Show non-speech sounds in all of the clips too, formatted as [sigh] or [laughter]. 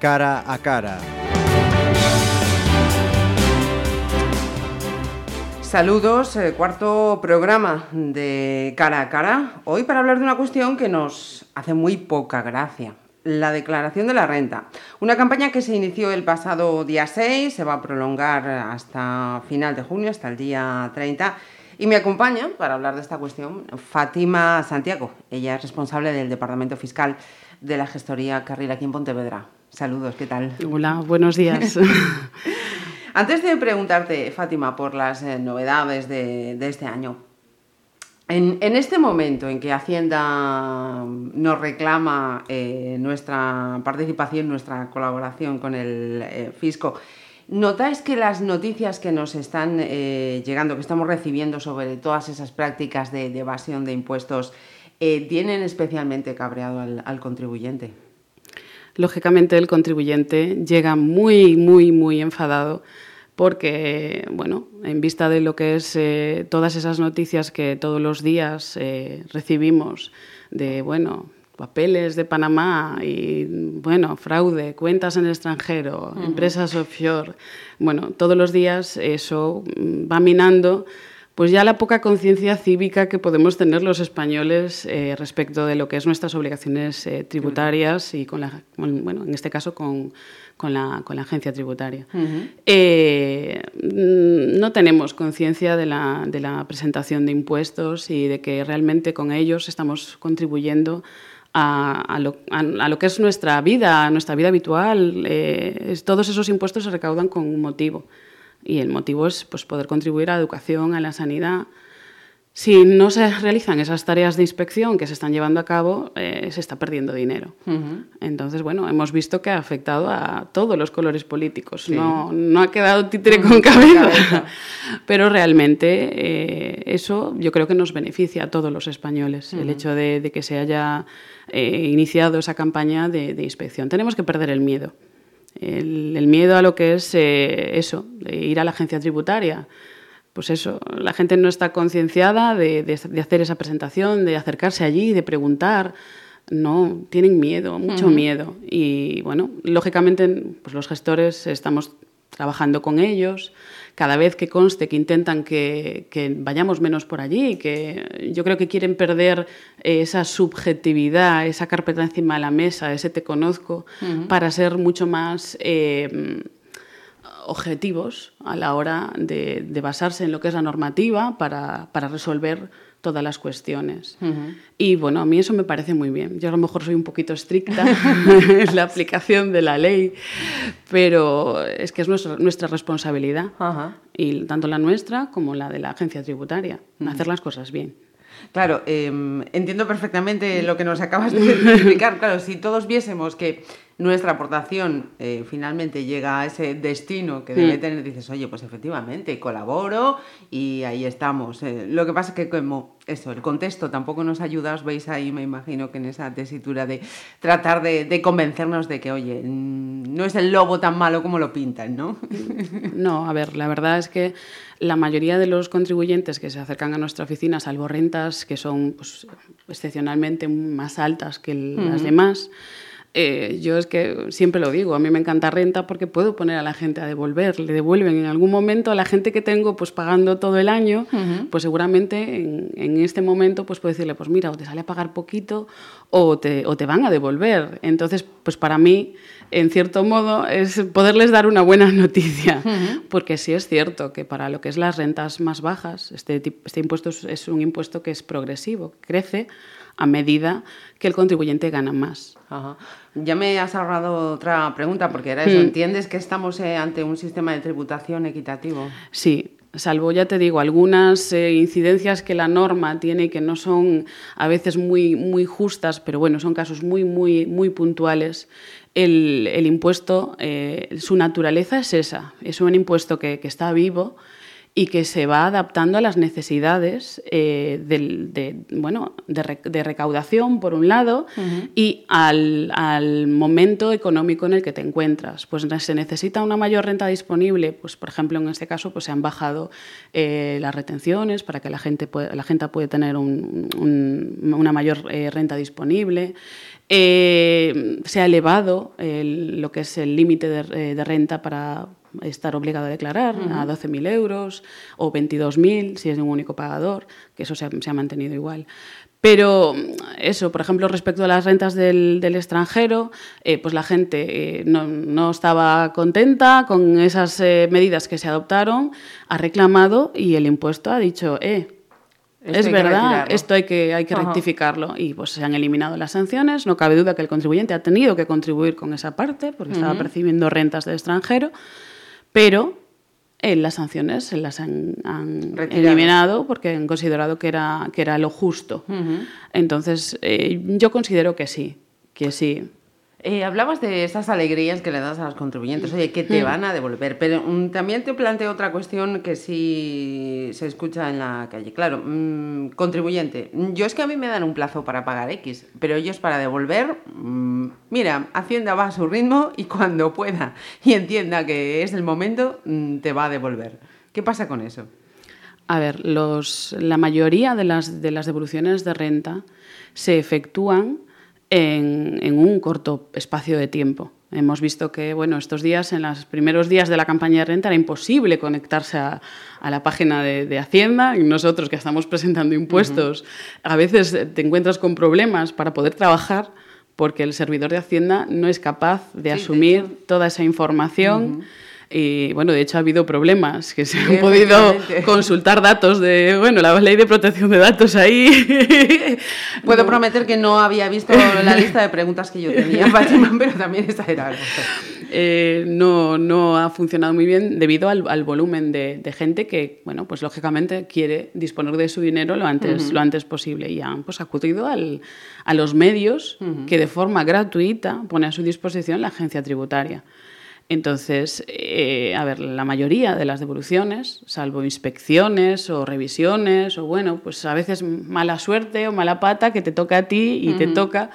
cara a cara. Saludos, eh, cuarto programa de Cara a Cara. Hoy para hablar de una cuestión que nos hace muy poca gracia. La declaración de la renta. Una campaña que se inició el pasado día 6, se va a prolongar hasta final de junio, hasta el día 30. Y me acompaña para hablar de esta cuestión Fátima Santiago. Ella es responsable del Departamento Fiscal de la Gestoría Carril aquí en Pontevedra. Saludos, ¿qué tal? Hola, buenos días. [laughs] Antes de preguntarte, Fátima, por las eh, novedades de, este año, en, este momento en que Hacienda nos reclama eh, nuestra participación, nuestra colaboración con el eh, fisco, ¿notáis que las noticias que nos están llegando, que estamos recibiendo sobre todas esas prácticas de, evasión de impuestos, tienen especialmente cabreado al contribuyente? Lógicamente el contribuyente llega muy, muy, muy enfadado porque, bueno, en vista de lo que es eh, todas esas noticias que todos los días eh, recibimos de, bueno, papeles de Panamá y, bueno, fraude, cuentas en el extranjero, empresas offshore, bueno, todos los días eso mm, va minando pues ya la poca conciencia cívica que podemos tener los españoles eh, respecto de lo que es nuestras obligaciones eh, tributarias y con la, bueno, en este caso con, con, la, con la, agencia tributaria. Eh, no tenemos conciencia de la, de la, presentación de impuestos y de que realmente con ellos estamos contribuyendo a, a, lo, a, lo, que es nuestra vida, nuestra vida habitual. todos esos impuestos se recaudan con un motivo. Y el motivo es pues, poder contribuir a la educación, a la sanidad. Si no se realizan esas tareas de inspección que se están llevando a cabo, eh, se está perdiendo dinero. Entonces, bueno, hemos visto que ha afectado a todos los colores políticos. No, no, ha quedado títere con cabeza. [laughs] Pero realmente eh, eso yo creo que nos beneficia a todos los españoles, el hecho de, que se haya eh, iniciado esa campaña de, de inspección. Tenemos que perder el miedo el, miedo a lo que es eh, eso, de ir a la agencia tributaria. Pues eso, la gente no está concienciada de, hacer esa presentación, de acercarse allí, de preguntar. No, tienen miedo, mucho miedo. Y bueno, lógicamente pues los gestores estamos trabajando con ellos, cada vez que conste que intentan que, vayamos menos por allí, que yo creo que quieren perder esa subjetividad, esa carpeta encima de la mesa, ese te conozco, para ser mucho más eh, objetivos a la hora de, basarse en lo que es la normativa para, para resolver todas las cuestiones. Y bueno, a mí eso me parece muy bien. Yo a lo mejor soy un poquito estricta [laughs] en la aplicación de la ley, pero es que es nuestra, nuestra responsabilidad, y tanto la nuestra como la de la agencia tributaria, hacer las cosas bien. Claro, em, entiendo perfectamente lo que nos acabas de [laughs] explicar. Claro, si todos viésemos que nuestra aportación eh, finalmente llega a ese destino que debe mm. tener, dices, oye, pues efectivamente, colaboro y ahí estamos. Eh, lo que pasa es que como eso, el contexto tampoco nos ayuda, os veis ahí, me imagino que en esa tesitura de tratar de, convencernos de que, oye, mm, no es el lobo tan malo como lo pintan, ¿no? [laughs] No, a ver, la verdad es que la mayoría de los contribuyentes que se acercan a nuestra oficina, salvo rentas que son pues, excepcionalmente más altas que las demás, eh, yo es que siempre lo digo, a mí me encanta renta porque puedo poner a la gente a devolver, le devuelven en algún momento a la gente que tengo pues pagando todo el año, pues seguramente en, este momento pues puedo decirle, pues mira, o te sale a pagar poquito o te, o te van a devolver. Entonces, pues para mí, en cierto modo, es poderles dar una buena [laughs] noticia, porque sí es cierto que para lo que es las rentas más bajas, este, este impuesto es un impuesto que es progresivo, crece a medida que el contribuyente gana más. Ya me has ahorrado otra pregunta, porque era eso, hmm. ¿entiendes que estamos eh, ante un sistema de tributación equitativo? Sí, salvo, ya te digo, algunas eh, incidencias que la norma tiene que no son a veces muy, muy justas, pero bueno, son casos muy, muy, muy puntuales. El, impuesto, eh, su naturaleza es esa, es un impuesto que, que está vivo y que se va adaptando a las necesidades eh, de, bueno, de, recaudación, por un lado, y al, momento económico en el que te encuentras. Pues se necesita una mayor renta disponible, pues por ejemplo en este caso pues se han bajado eh, las retenciones para que la gente, pueda, la gente pueda tener una mayor eh, renta disponible. se ha elevado lo que es el límite de, renta para, estar obligado a declarar a 12.000 euros o 22.000 si es un único pagador, que eso se ha, mantenido igual. Pero eso, por ejemplo, respecto a las rentas del, extranjero, eh, pues la gente eh, no, estaba contenta con esas eh, medidas que se adoptaron, ha reclamado y el impuesto ha dicho, eh, es verdad, esto hay que, hay que rectificarlo. Y pues se han eliminado las sanciones. No cabe duda que el contribuyente ha tenido que contribuir con esa parte porque estaba percibiendo rentas del extranjero pero eh, las sanciones se las han, eliminado porque han considerado que era, que era lo justo. Entonces, eh, yo considero que sí, que sí. Eh, hablabas de esas alegrías que le das a los contribuyentes, oye, que te mm. van a devolver, pero mm, también te planteo otra cuestión que sí se escucha en la calle. Claro, mm, contribuyente, yo es que a mí me dan un plazo para pagar X, pero ellos para devolver, mira, Hacienda va a su ritmo y cuando pueda y entienda que es el momento, te va a devolver. ¿Qué pasa con eso? A ver, los, la mayoría de las, de las devoluciones de renta se efectúan en, un corto espacio de tiempo. Hemos visto que, bueno, estos días, en los primeros días de la campaña de renta, era imposible conectarse a, la página de, Hacienda y nosotros que estamos presentando impuestos, a veces te encuentras con problemas para poder trabajar porque el servidor de Hacienda no es capaz de asumir toda esa información. Y bueno, de hecho ha habido problemas que se han podido consultar datos de, bueno, la ley de protección de datos ahí. [laughs] Puedo prometer que no había visto la lista de preguntas que yo tenía, [laughs] pero también esta era eh, no, no ha funcionado muy bien debido al, volumen de, gente que, bueno, pues lógicamente quiere disponer de su dinero lo antes, lo antes posible y han pues, acudido al, a los medios que de forma gratuita pone a su disposición la agencia tributaria. Entonces, eh, a ver, la mayoría de las devoluciones, salvo inspecciones o revisiones, o bueno, pues a veces mala suerte o mala pata que te toca a ti y te toca,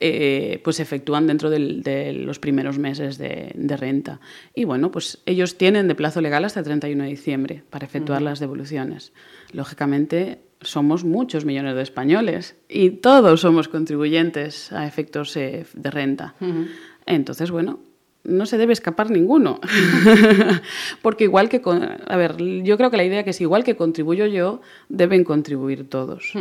eh, pues se efectúan dentro de los primeros meses de, renta. Y bueno, pues ellos tienen de plazo legal hasta el 31 de diciembre para efectuar las devoluciones. Lógicamente, somos muchos millones de españoles y todos somos contribuyentes a efectos eh, de renta. Entonces, bueno, no se debe escapar ninguno. [laughs] Porque igual que, a ver, yo creo que la idea que es igual que contribuyo yo, deben contribuir todos.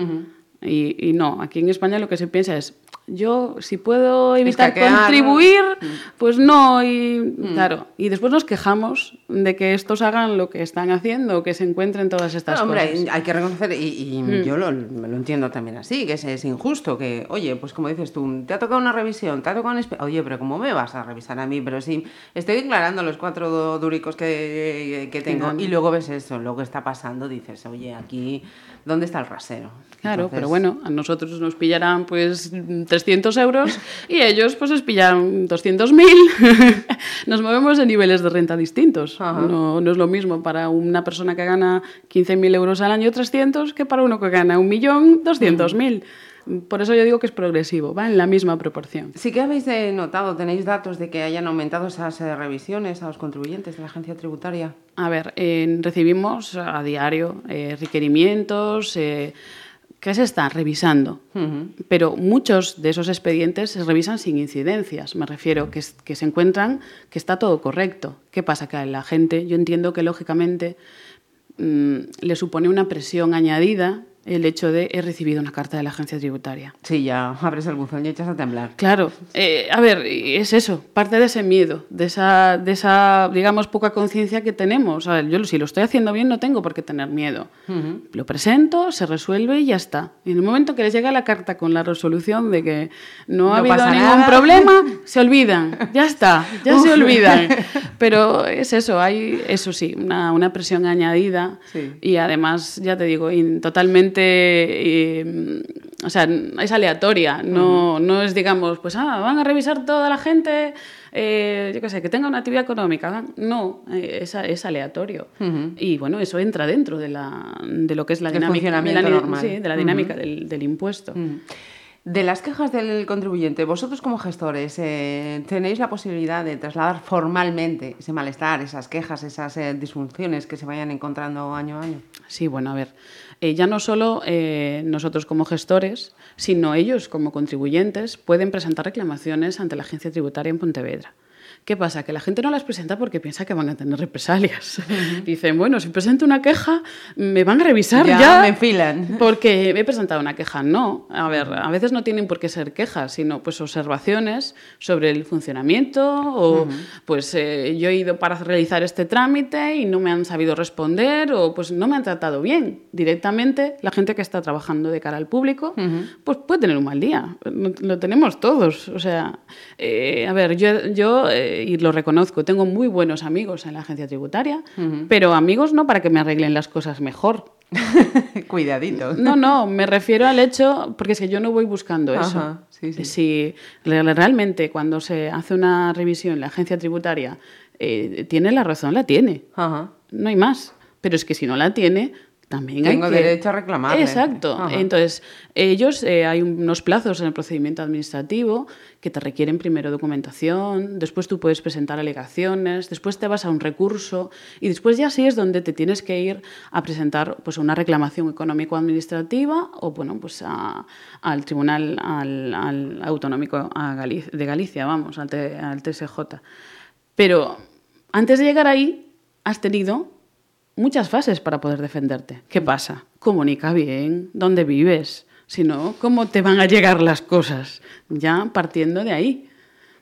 y, y, no, aquí en España lo que se piensa es, yo si puedo evitar contribuir, mm. pues no, y mm. claro, y después nos quejamos de que estos hagan lo que están haciendo, que se encuentren todas estas cosas. Hombre, hay que reconocer, y, mm. yo lo, lo, entiendo también así, que es, injusto, que, oye, pues como dices tú, te ha tocado una revisión, te ha tocado un... Oye, pero ¿cómo me vas a revisar a mí? Pero sí, estoy declarando los cuatro duricos que, que tengo, y luego ves eso, lo que está pasando, dices, oye, aquí, ¿dónde está el rasero? Claro, pero bueno, a nosotros nos pillarán pues 300 euros y ellos pues les pillarán 200.000. [laughs] nos movemos en niveles de renta distintos. No, no, es lo mismo para una persona que gana 15.000 euros al año 300 que para uno que gana 1.200.000. Por eso yo digo que es progresivo, va en la misma proporción. Sí que habéis eh, notado, tenéis datos de que hayan aumentado esas eh, revisiones a los contribuyentes de la agencia tributaria. A ver, recibimos a diario eh, requerimientos que se están revisando, pero muchos de esos expedientes se revisan sin incidencias. Me refiero que, que se encuentran que está todo correcto. ¿Qué pasa? Que a la gente, yo entiendo que lógicamente mm, le supone una presión añadida el hecho de he recibido una carta de la agencia tributaria. Sí, ya abres el buzón y echas a temblar. Claro, eh, a ver, es eso, parte de ese miedo, de esa, de esa digamos, poca conciencia que tenemos. A ver, yo si lo estoy haciendo bien no tengo por qué tener miedo. Lo presento, se resuelve y ya está. Y en el momento que les llega la carta con la resolución de que no, ha habido ningún problema, [laughs] se olvidan, ya está, ya se olvidan. [laughs] Pero es eso, hay, eso sí, una, una presión añadida y además, ya te digo, totalmente eh, o sea, es aleatoria, no, no es, digamos, pues ah, van a revisar toda la gente eh, yo qué sé, que tenga una actividad económica. No, eh, es, es, aleatorio. Y bueno, eso entra dentro de, la, de lo que es la dinámica, de la, normal. Sí, de la dinámica del, del, impuesto. De las quejas del contribuyente, vosotros como gestores eh, tenéis la posibilidad de trasladar formalmente ese malestar, esas quejas, esas eh, disfunciones que se vayan encontrando año a año. Sí, bueno, a ver, eh, ya no solo nosotros como gestores, sino ellos como contribuyentes pueden presentar reclamaciones ante la agencia tributaria en Pontevedra. ¿Qué pasa? Que la gente no las presenta porque piensa que van a tener represalias. Dicen, bueno, si presento una queja, me van a revisar ya. Ya me enfilan. Porque he presentado una queja. No, a ver, a veces no tienen por qué ser quejas, sino pues observaciones sobre el funcionamiento o pues eh, yo he ido para realizar este trámite y no me han sabido responder o pues no me han tratado bien. Directamente, la gente que está trabajando de cara al público, pues puede tener un mal día. Lo, tenemos todos. O sea, eh, a ver, yo... yo eh, y lo reconozco, tengo muy buenos amigos en la agencia tributaria, pero amigos no para que me arreglen las cosas mejor. [laughs] Cuidadito. No, no, me refiero al hecho, porque es que yo no voy buscando eso. Si realmente cuando se hace una revisión la agencia tributaria eh, tiene la razón, la tiene. No hay más. Pero es que si no la tiene, también Tengo hay derecho a reclamar. Exacto. Entonces, ellos, eh, hay unos plazos en el procedimiento administrativo que te requieren primero documentación, después tú puedes presentar alegaciones, después te vas a un recurso y después ya sí es donde te tienes que ir a presentar pues, una reclamación económico-administrativa o bueno, pues al Tribunal al, Autonómico de Galicia, vamos, al, al TSJ. Pero antes de llegar ahí, has tenido muchas fases para poder defenderte. ¿Qué pasa? Comunica bien dónde vives. Si no, ¿cómo te van a llegar las cosas? Ya partiendo de ahí.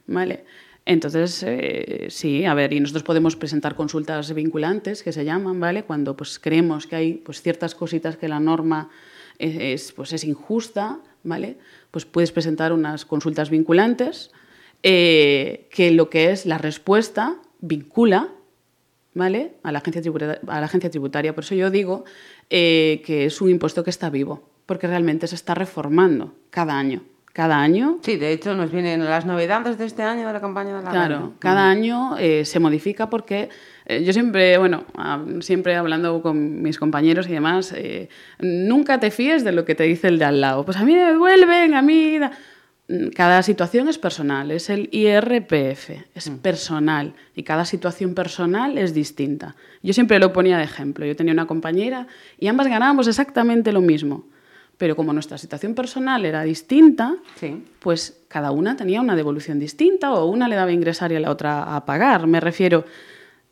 ¿Vale? Entonces, eh, sí, a ver, y nosotros podemos presentar consultas vinculantes, que se llaman, ¿vale? Cuando pues, creemos que hay pues, ciertas cositas que la norma es, pues, es injusta, ¿vale? Pues puedes presentar unas consultas vinculantes eh, que lo que es la respuesta vincula ¿vale? A la agencia tributaria. A la agencia tributaria. Por eso yo digo eh, que es un impuesto que está vivo, porque realmente se está reformando cada año. Cada año. Sí, de hecho nos vienen las novedades de este año de la campaña de la Claro, cada año eh, se modifica porque eh, yo siempre, bueno, siempre hablando con mis compañeros y demás, nunca te fíes de lo que te dice el de al lado. Pues a mí me devuelven, a mí cada situación es personal, es el IRPF, es mm. personal y cada situación personal es distinta. Yo siempre lo ponía de ejemplo. Yo tenía una compañera y ambas ganábamos exactamente lo mismo, pero como nuestra situación personal era distinta, pues cada una tenía una devolución distinta o una le daba a ingresar y a la otra a pagar. Me refiero,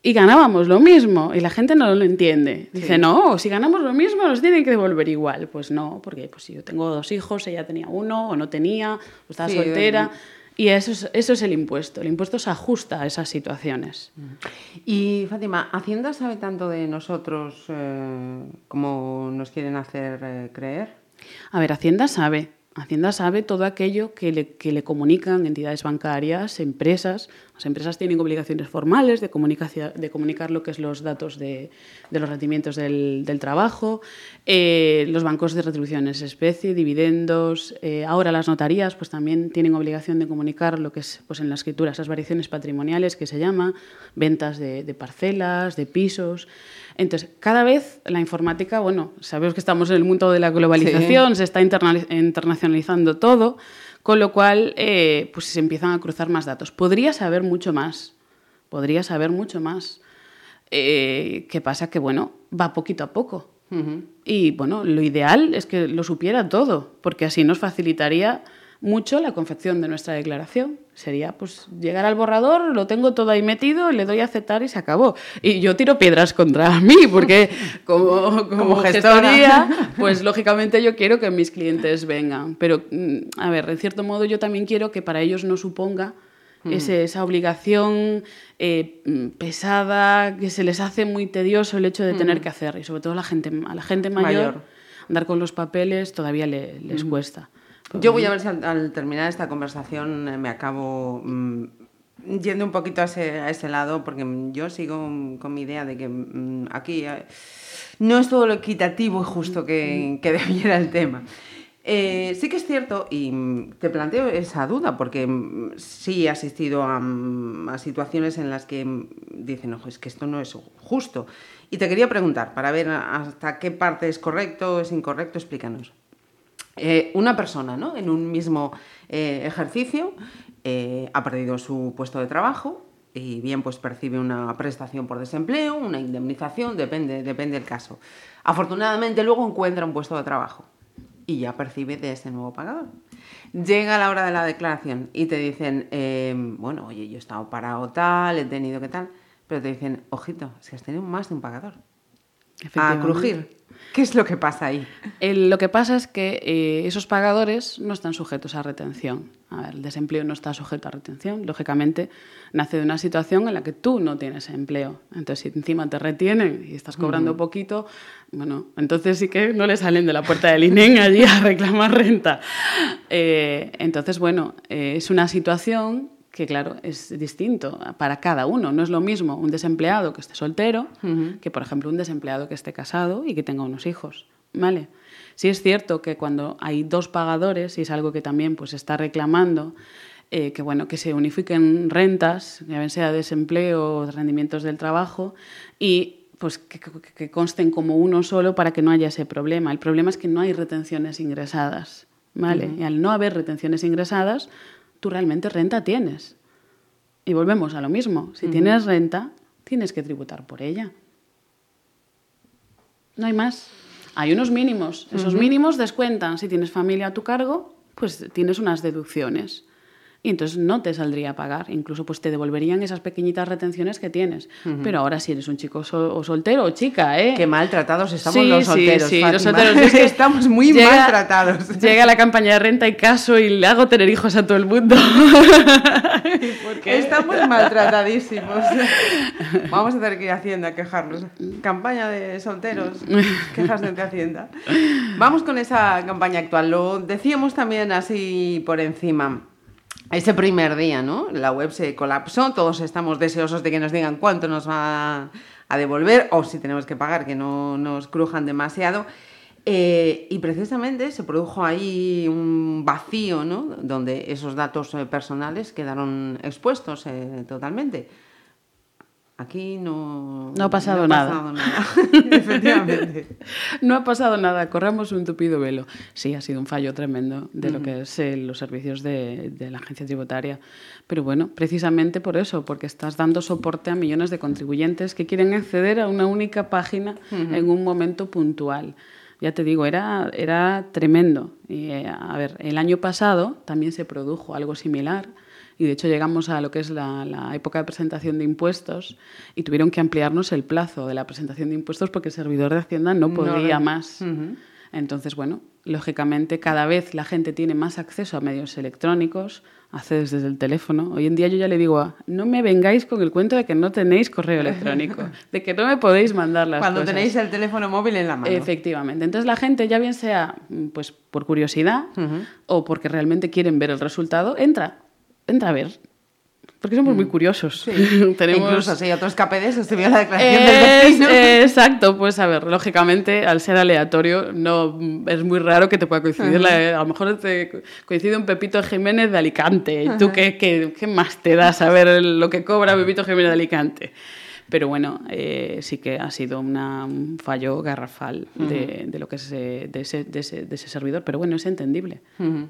y ganábamos lo mismo y la gente no lo entiende. Dice, no, si ganamos lo mismo nos tienen que devolver igual. Pues no, porque pues, si yo tengo dos hijos, ella tenía uno o no tenía, o estaba soltera. Y eso es, eso es el impuesto. El impuesto se ajusta a esas situaciones. Y Fátima, ¿Hacienda sabe tanto de nosotros eh, como nos quieren hacer eh, creer? A ver, Hacienda sabe. Hacienda sabe todo aquello que le, que le, comunican entidades bancarias, empresas. Las empresas tienen obligaciones formales de, de comunicar lo que es los datos de, de los rendimientos del, del trabajo, eh, los bancos de retribuciones especie, dividendos. Eh, ahora las notarías pues, también tienen obligación de comunicar lo que es pues, en la escritura esas variaciones patrimoniales que se llama, ventas de, de parcelas, de pisos. Entonces, cada vez la informática, bueno, sabemos que estamos en el mundo de la globalización, se está internacionalizando todo, con lo cual eh, pues se empiezan a cruzar más datos. Podría saber mucho más, podría saber mucho más. Eh, ¿Qué pasa? Que, bueno, va poquito a poco. Y, bueno, lo ideal es que lo supiera todo, porque así nos facilitaría mucho la confección de nuestra declaración. Sería pues llegar al borrador, lo tengo todo ahí metido, le doy a aceptar y se acabó. Y yo tiro piedras contra [laughs] mí, porque como, como, gestoría, pues lógicamente yo quiero que mis clientes vengan. Pero, mm, a ver, en cierto modo yo también quiero que para ellos no suponga mm. esa obligación eh, mm, pesada, que se les hace muy tedioso el hecho de tener que hacer. Y sobre todo a la gente, a la gente mayor, andar con los papeles todavía les cuesta. Yo voy a ver si al, terminar esta conversación eh, me acabo mm, yendo un poquito a ese, lado, porque yo sigo con mi idea de que mm, aquí eh, no es todo lo equitativo y justo que, que [laughs] debiera el tema. Eh, sí que es cierto, y te planteo esa duda, porque mm, sí he asistido a, mm, a situaciones en las que mm, dicen, ojo, es que esto no es justo. Y te quería preguntar, para ver hasta qué parte es correcto, es incorrecto, explícanos. Eh, una persona, ¿no? En un mismo eh, ejercicio eh, ha perdido su puesto de trabajo y bien pues percibe una prestación por desempleo, una indemnización, depende, depende del caso. Afortunadamente luego encuentra un puesto de trabajo y ya percibe de ese nuevo pagador. Llega la hora de la declaración y te dicen, em, bueno, oye, yo he estado parado tal, he tenido que tal, pero te dicen, ojito, si has tenido más de un pagador. A crujir. ¿Qué es lo que pasa ahí? lo que pasa es que eh, esos pagadores no están sujetos a retención. A ver, el desempleo no está sujeto a retención. Lógicamente, nace de una situación en la que tú no tienes empleo. Entonces, si encima te retienen y estás cobrando poquito, bueno, entonces sí que no le salen de la puerta del INEN allí a reclamar renta. Eh, entonces, bueno, eh, es una situación que claro, es distinto para cada uno. No es lo mismo un desempleado que esté soltero que, por ejemplo, un desempleado que esté casado y que tenga unos hijos. ¿Vale? Sí es cierto que cuando hay dos pagadores, y es algo que también pues, está reclamando, eh, que, bueno, que se unifiquen rentas, ya sea desempleo o rendimientos del trabajo, y pues que, consten como uno solo para que no haya ese problema. El problema es que no hay retenciones ingresadas. ¿vale? Y al no haber retenciones ingresadas, tú realmente renta tienes. Y volvemos a lo mismo. Si tienes renta, tienes que tributar por ella. No hay más. Hay unos mínimos. Esos mínimos descuentan. Si tienes familia a tu cargo, pues tienes unas deducciones y entonces no te saldría a pagar. Incluso pues te devolverían esas pequeñitas retenciones que tienes. Pero ahora si eres un chico o soltero o chica, ¿eh? Qué maltratados estamos los solteros. Sí, sí, los solteros. [laughs] Es que estamos muy maltratados. [laughs] Llega la campaña de renta y caso y le hago tener hijos a todo el mundo. [laughs] Estamos maltratadísimos. Vamos a tener que ir a Hacienda a quejarnos. Campaña de solteros, quejas de Hacienda. Vamos con esa campaña actual. Lo decíamos también así por encima. Ese primer día, ¿no? La web se colapsó, todos estamos deseosos de que nos digan cuánto nos va a devolver o si tenemos que pagar, que no nos crujan demasiado. Eh, y precisamente se produjo ahí un vacío, ¿no? Donde esos datos eh, personales quedaron expuestos eh, totalmente. Aquí no, no ha pasado nada. [laughs] Efectivamente. [laughs] no ha pasado nada, corremos un tupido velo. Sí, ha sido un fallo tremendo de lo que es eh, los servicios de, la agencia tributaria. Pero bueno, precisamente por eso, porque estás dando soporte a millones de contribuyentes que quieren acceder a una única página en un momento puntual. Ya te digo, era, era tremendo. Y, eh, a ver, el año pasado también se produjo algo similar y de hecho llegamos a lo que es la, época de presentación de impuestos y tuvieron que ampliarnos el plazo de la presentación de impuestos porque el servidor de Hacienda no podía más. Entonces, bueno, lógicamente cada vez la gente tiene más acceso a medios electrónicos, accedes desde el teléfono. Hoy en día yo ya le digo, no me vengáis con el cuento de que no tenéis correo electrónico, [laughs] de que no me podéis mandar las Cuando tenéis el teléfono móvil en la mano. Efectivamente. Entonces la gente, ya bien sea pues por curiosidad o porque realmente quieren ver el resultado, entra entra a ver. Porque somos muy mm. curiosos. [laughs] Tenemos... Incluso si otros KPDs se vio la declaración del vecino. exacto, pues a ver, lógicamente, al ser aleatorio, no es muy raro que te pueda coincidir. a lo mejor te coincide un Pepito Jiménez de Alicante. ¿Tú qué, qué, qué, más te da saber lo que cobra Pepito Jiménez de Alicante? Pero bueno, eh, sí que ha sido un fallo garrafal de, de, lo que es de ese, de, ese, de, ese, servidor. Pero bueno, es entendible.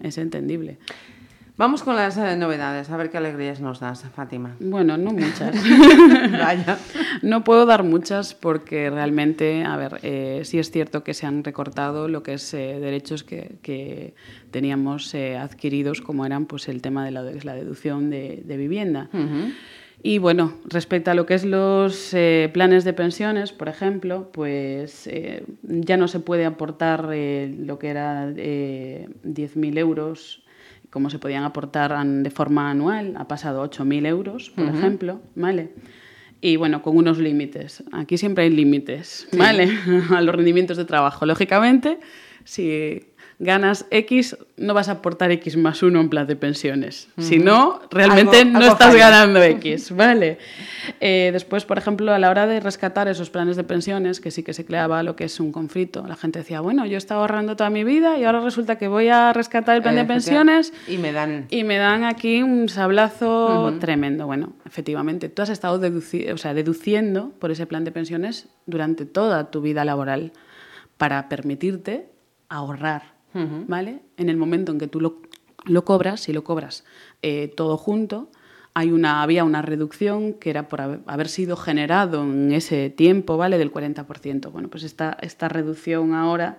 Es entendible. Vamos con las eh, novedades, a ver qué alegrías nos das, Fátima. Bueno, no muchas. [laughs] No puedo dar muchas porque realmente, a ver, eh, sí es cierto que se han recortado lo que es eh, derechos que, teníamos adquiridos, como eran pues el tema de la, la deducción de, vivienda. Y bueno, respecto a lo que es los planes de pensiones, por ejemplo, pues ya no se puede aportar lo que era 10.000 euros como se podían aportar de forma anual, ha pasado 8.000 euros, por ejemplo, ¿vale? Y bueno, con unos límites. Aquí siempre hay límites, ¿vale? [laughs] a los rendimientos de trabajo. Lógicamente, si ganas X, no vas a aportar X más uno en plan de pensiones. Si no, realmente no estás ganando X, ¿vale? Eh, después, por ejemplo, a la hora de rescatar esos planes de pensiones, que sí que se creaba lo que es un conflicto, la gente decía, bueno, yo he estado ahorrando toda mi vida y ahora resulta que voy a rescatar el plan de pensiones y me dan, y me dan aquí un sablazo tremendo. Bueno, efectivamente, tú has estado o sea, deduciendo por ese plan de pensiones durante toda tu vida laboral para permitirte ahorrar ¿vale? En el momento en que tú lo, cobras, si lo cobras eh, todo junto, hay una, había una reducción que era por haber, sido generado en ese tiempo, ¿vale? Del 40%. Bueno, pues esta, esta reducción ahora,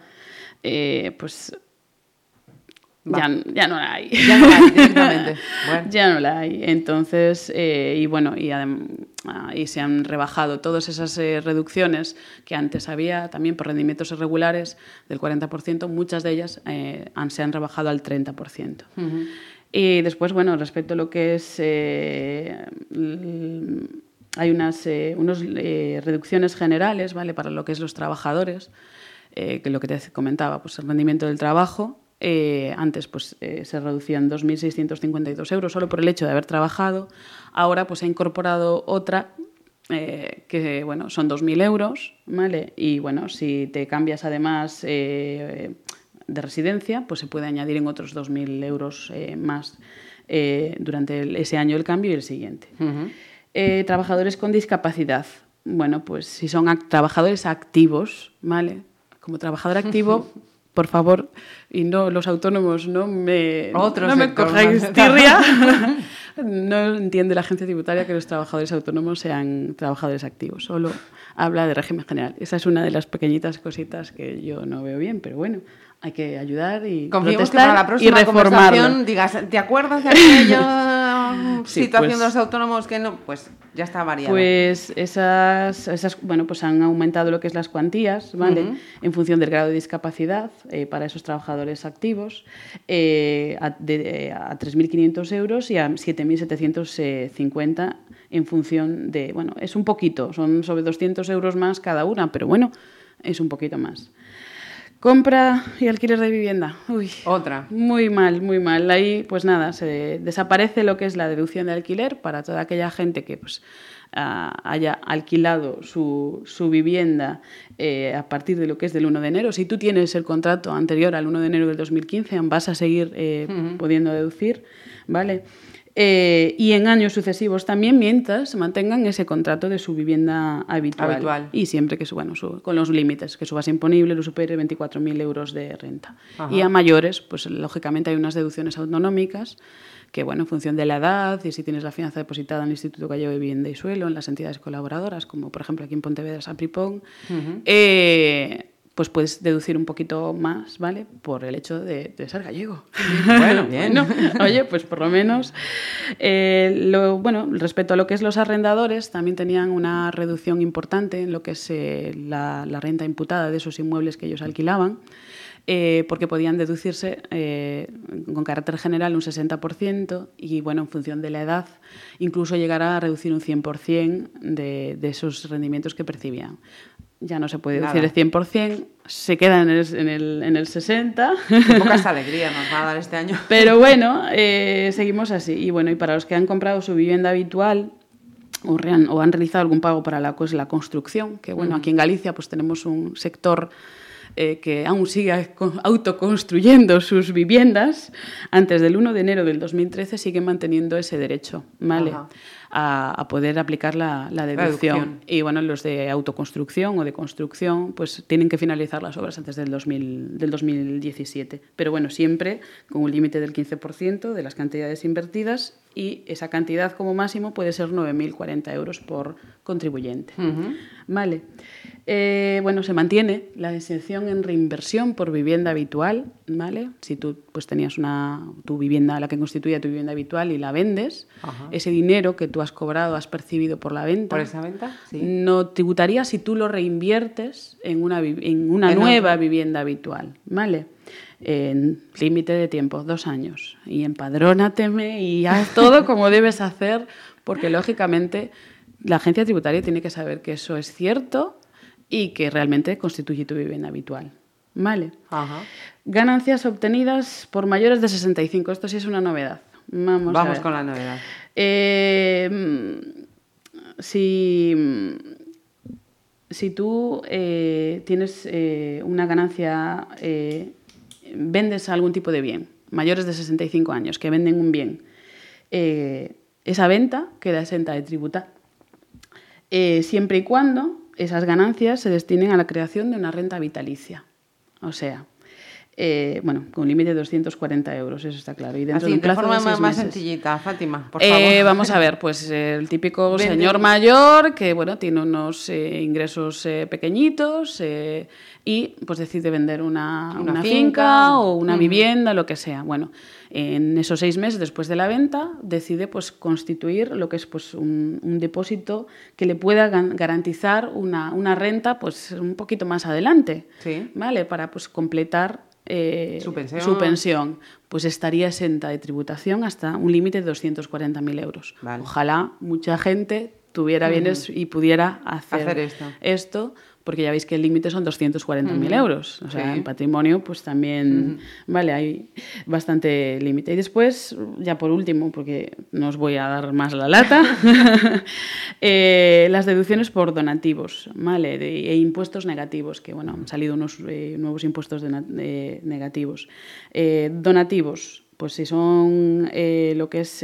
eh, pues ya, ya, no la hay. Ya no la hay, [laughs] directamente. Ya no la hay. Entonces, eh, y bueno, y, y, se han rebajado todas esas eh, reducciones que antes había, también por rendimientos irregulares del 40%, muchas de ellas eh, han, se han rebajado al 30%. Y después, bueno, respecto a lo que es... hay unas unos, reducciones generales, ¿vale? Para lo que es los trabajadores, que lo que te comentaba, pues el rendimiento del trabajo, eh, antes pues, eh, se reducían 2.652 euros solo por el hecho de haber trabajado. Ahora pues, se ha incorporado otra eh, que bueno, son 2.000 euros. ¿vale? Y bueno, si te cambias además de residencia, pues se puede añadir en otros 2.000 euros más durante ese año el cambio y el siguiente. trabajadores con discapacidad. Bueno, pues si son trabajadores activos, ¿vale? Como trabajador activo [laughs] por favor, y no los autónomos, no me, no me cojáis [laughs] tirria. [laughs] no entiende la agencia tributaria que los trabajadores autónomos sean trabajadores activos, solo habla de régimen general. Esa es una de las pequeñitas cositas que yo no veo bien, pero bueno, hay que ayudar y Confiemos que para la próxima conversación digas, ¿te acuerdas de aquella [laughs] situación pues de los autónomos que no? Pues ya está variado. Pues esas, esas, bueno, pues han aumentado lo que es las cuantías, ¿vale? En función del grado de discapacidad eh, para esos trabajadores activos, eh, a, a 3.500 euros y a 7.750 en función de, bueno, es un poquito, son sobre 200 euros más cada una, pero bueno, es un poquito más. Compra y alquiler de vivienda. Uy, Otra. Muy mal, muy mal. Ahí, pues nada, se desaparece lo que es la deducción de alquiler para toda aquella gente que pues, ah, haya alquilado su, su vivienda eh, a partir de lo que es del 1 de enero. Si tú tienes el contrato anterior al 1 de enero del 2015, vas a seguir eh, pudiendo deducir, ¿vale? Eh, y en años sucesivos también mientras mantengan ese contrato de su vivienda habitual. Y siempre que bueno, con los límites, que su base imponible lo supere 24.000 euros de renta. Y a mayores, pues lógicamente hay unas deducciones autonómicas que, bueno, en función de la edad y si tienes la fianza depositada en el Instituto Gallego de Vivienda y Suelo, en las entidades colaboradoras, como por ejemplo aquí en Pontevedra, Sapripón, eh, pues puedes deducir un poquito más, ¿vale? Por el hecho de, ser gallego. [laughs] Bueno, bien. oye, pues por lo menos. Eh, lo, bueno, respecto a lo que es los arrendadores, también tenían una reducción importante en lo que es eh, la, renta imputada de esos inmuebles que ellos alquilaban. Eh, porque podían deducirse con carácter general un 60% y, bueno, en función de la edad, incluso llegar a reducir un 100% de, de esos rendimientos que percibían ya no se puede decir el 100%, se queda en el, en el, en el 60%. Qué pocas alegrías nos va a dar este año. [laughs] Pero bueno, eh, seguimos así. Y bueno, y para los que han comprado su vivienda habitual o, o han realizado algún pago para la, pues, la construcción, que bueno, aquí en Galicia pues tenemos un sector eh, que aún sigue autoconstruyendo sus viviendas, antes del 1 de enero del 2013 siguen manteniendo ese derecho, ¿vale? A, poder aplicar la, deducción. Y bueno, los de autoconstrucción o de construcción, pues tienen que finalizar las obras antes del, 2000, del 2017. Pero bueno, siempre con un límite del 15% de las cantidades invertidas y esa cantidad como máximo puede ser 9.040 euros por contribuyente. Vale. Eh, bueno, se mantiene la exención en reinversión por vivienda habitual, ¿vale? Si tú pues, tenías una, tu vivienda, la que constituye tu vivienda habitual y la vendes, ese dinero que tú has cobrado, has percibido por la venta, ¿Por esa venta? no tributaría si tú lo reinviertes en una, en una nueva vivienda habitual, ¿vale? En límite de tiempo, dos años. Y empadrónateme y haz todo como debes hacer, porque lógicamente la agencia tributaria tiene que saber que eso es cierto y que realmente constituye tu vivienda habitual. ¿vale? Ganancias obtenidas por mayores de 65. Esto sí es una novedad. Vamos, Vamos con la novedad. Eh, si, si tú eh, tienes eh, una ganancia, vendes algún tipo de bien, mayores de 65 años, que venden un bien, esa venta queda exenta de tributar. siempre y cuando esas ganancias se destinen a la creación de una renta vitalicia. O sea, eh, bueno, con un límite de 240 euros, eso está claro. Y dentro de, un plazo forma de más, sencillita, Fátima, por eh, vamos a ver, pues el típico [laughs] señor mayor que bueno tiene unos eh, ingresos pequeñitos y pues decide vender una, una, finca, o una vivienda, lo que sea. Bueno, en esos seis meses después de la venta decide pues constituir lo que es pues un, un depósito que le pueda garantizar una, una, renta pues un poquito más adelante, ¿Sí? ¿vale? Para pues completar eh, su, pensión. su, pensión. pues estaría exenta de tributación hasta un límite de 240.000 euros. Ojalá mucha gente tuviera bienes y pudiera hacer, esto. esto porque ya veis que el límite son 240.000 euros. O sea, en patrimonio, pues también, vale, hay bastante límite. Y después, ya por último, porque no os voy a dar más la lata, [laughs] eh, las deducciones por donativos, ¿vale? e impuestos negativos, que, bueno, han salido unos eh, nuevos impuestos de, negativos. Eh, donativos, pues si son lo que es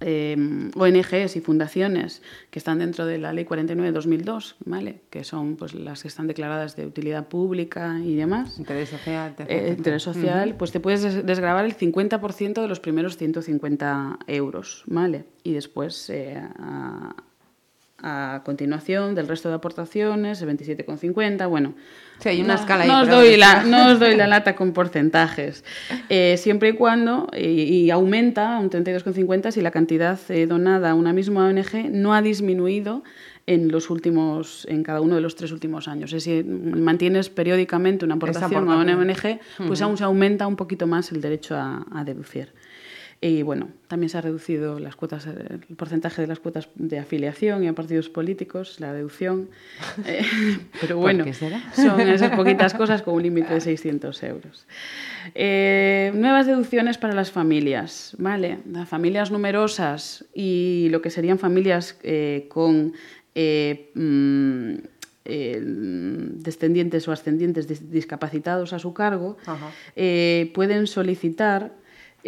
eh, ONGs y fundaciones que están dentro de la Ley 49 de 2002, ¿vale? que son pues, las que están declaradas de utilidad pública y demás. Interés social. Eh, interés social, pues te puedes desgravar el 50% de los primeros 150 euros, ¿vale? Y después eh, a continuación del resto de aportaciones, el 27,50, bueno. Sí, hay una escala no, os doy la, no os doy la lata con porcentajes. Eh, siempre y cuando, y, aumenta a un 32,50 si la cantidad eh, donada a una misma ONG no ha disminuido en los últimos, en cada uno de los tres últimos años. Es decir, mantienes periódicamente una aportación a una ONG, pues aún se aumenta un poquito más el derecho a, a deducir. Y bueno, también se ha reducido las cuotas, el porcentaje de las cuotas de afiliación y a partidos políticos, la deducción. [laughs] Eh, [laughs] pero bueno, son esas [laughs] poquitas cosas con un límite de 600 euros. Eh, nuevas deducciones para las familias, ¿vale? Las familias numerosas y lo que serían familias eh, con mm, descendientes o ascendientes discapacitados a su cargo, pueden solicitar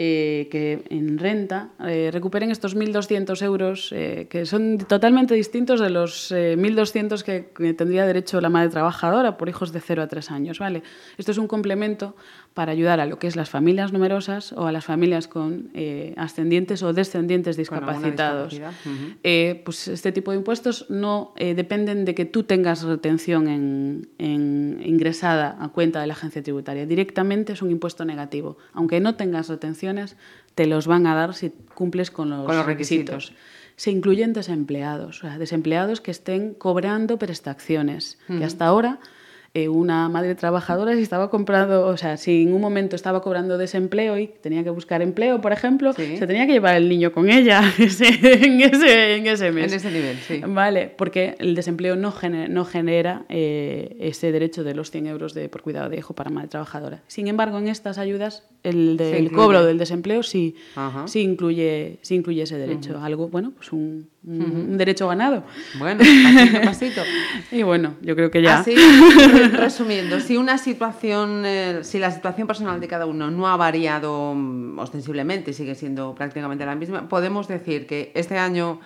eh, que en renta eh, recuperen estos 1.200 euros eh, que son totalmente distintos de los 1.200 que, que, tendría derecho la madre trabajadora por hijos de 0 a 3 años. ¿vale? Esto es un complemento para ayudar a lo que es las familias numerosas o a las familias con eh, ascendientes o descendientes discapacitados. Eh, pues este tipo de impuestos no eh, dependen de que tú tengas retención en, ingresada a cuenta de la agencia tributaria. Directamente es un impuesto negativo. Aunque no tengas retenciones, te los van a dar si cumples con los, requisitos. Se incluyen desempleados, o sea, desempleados que estén cobrando prestaciones, que hasta ahora eh, una madre trabajadora si estaba comprando, o sea, si en un momento estaba cobrando desempleo y tenía que buscar empleo, por ejemplo, se tenía que llevar el niño con ella [laughs] en, ese, en ese mes. En ese nivel, sí. Vale, porque el desempleo no genera, no genera eh, ese derecho de los 100 euros de, por cuidado de hijo para madre trabajadora. Sin embargo, en estas ayudas, el, del cobro del desempleo sí, sí, incluye, sí incluye ese derecho. Algo, bueno, pues un un, derecho ganado. Bueno, pasito, pasito. [laughs] y bueno, yo creo que ya. Así, resumiendo, si una situación, eh, si la situación personal de cada uno no ha variado ostensiblemente, sigue siendo prácticamente la misma, podemos decir que este año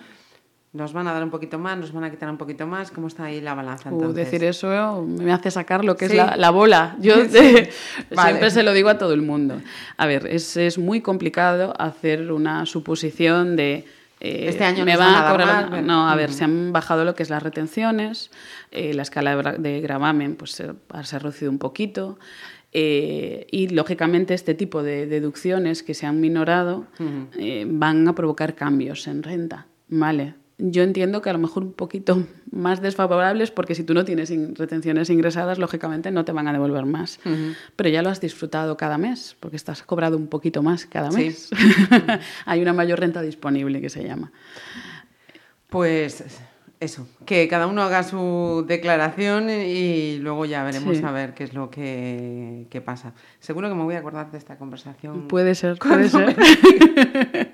nos van a dar un poquito más, nos van a quitar un poquito más. ¿Cómo está ahí la balanza? Uh, decir eso me hace sacar lo que es la, bola. Yo [laughs] siempre se lo digo a todo el mundo. A ver, es, es muy complicado hacer una suposición de eh, este año me va a cobrar. no, a ver, se han bajado lo que es las retenciones, eh, la escala de gravamen pues, se, ha reducido un poquito. Eh, y lógicamente este tipo de deducciones que se han minorado van a provocar cambios en renta. ¿vale? Yo entiendo que a lo mejor un poquito más desfavorables porque si tú no tienes retenciones ingresadas, lógicamente no te van a devolver más. Pero ya lo has disfrutado cada mes porque estás cobrado un poquito más cada mes. [laughs] Hay una mayor renta disponible que se llama. Pues eso, que cada uno haga su declaración y luego ya veremos a ver qué es lo que, pasa. Seguro que me voy a acordar de esta conversación. Puede ser, puede ser. [laughs]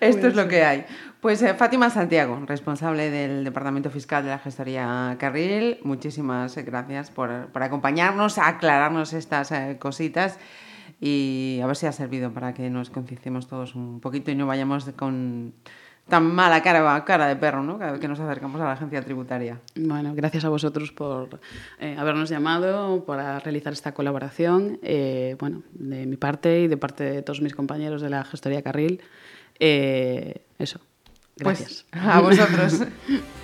Esto es lo que hay. Pues eh, Fátima Santiago, responsable del Departamento Fiscal de la Gestoría Carril, muchísimas gracias por, acompañarnos, aclararnos estas eh, cositas y a ver si ha servido para que nos concienciemos todos un poquito y no vayamos con tan mala cara, cara de perro, ¿no? Cada vez que nos acercamos a la agencia tributaria. Bueno, gracias a vosotros por eh, habernos llamado, por realizar esta colaboración. Eh, bueno, de mi parte y de parte de todos mis compañeros de la gestoría Carril. Eh, eso. Pues, gracias. a vosotros. [laughs]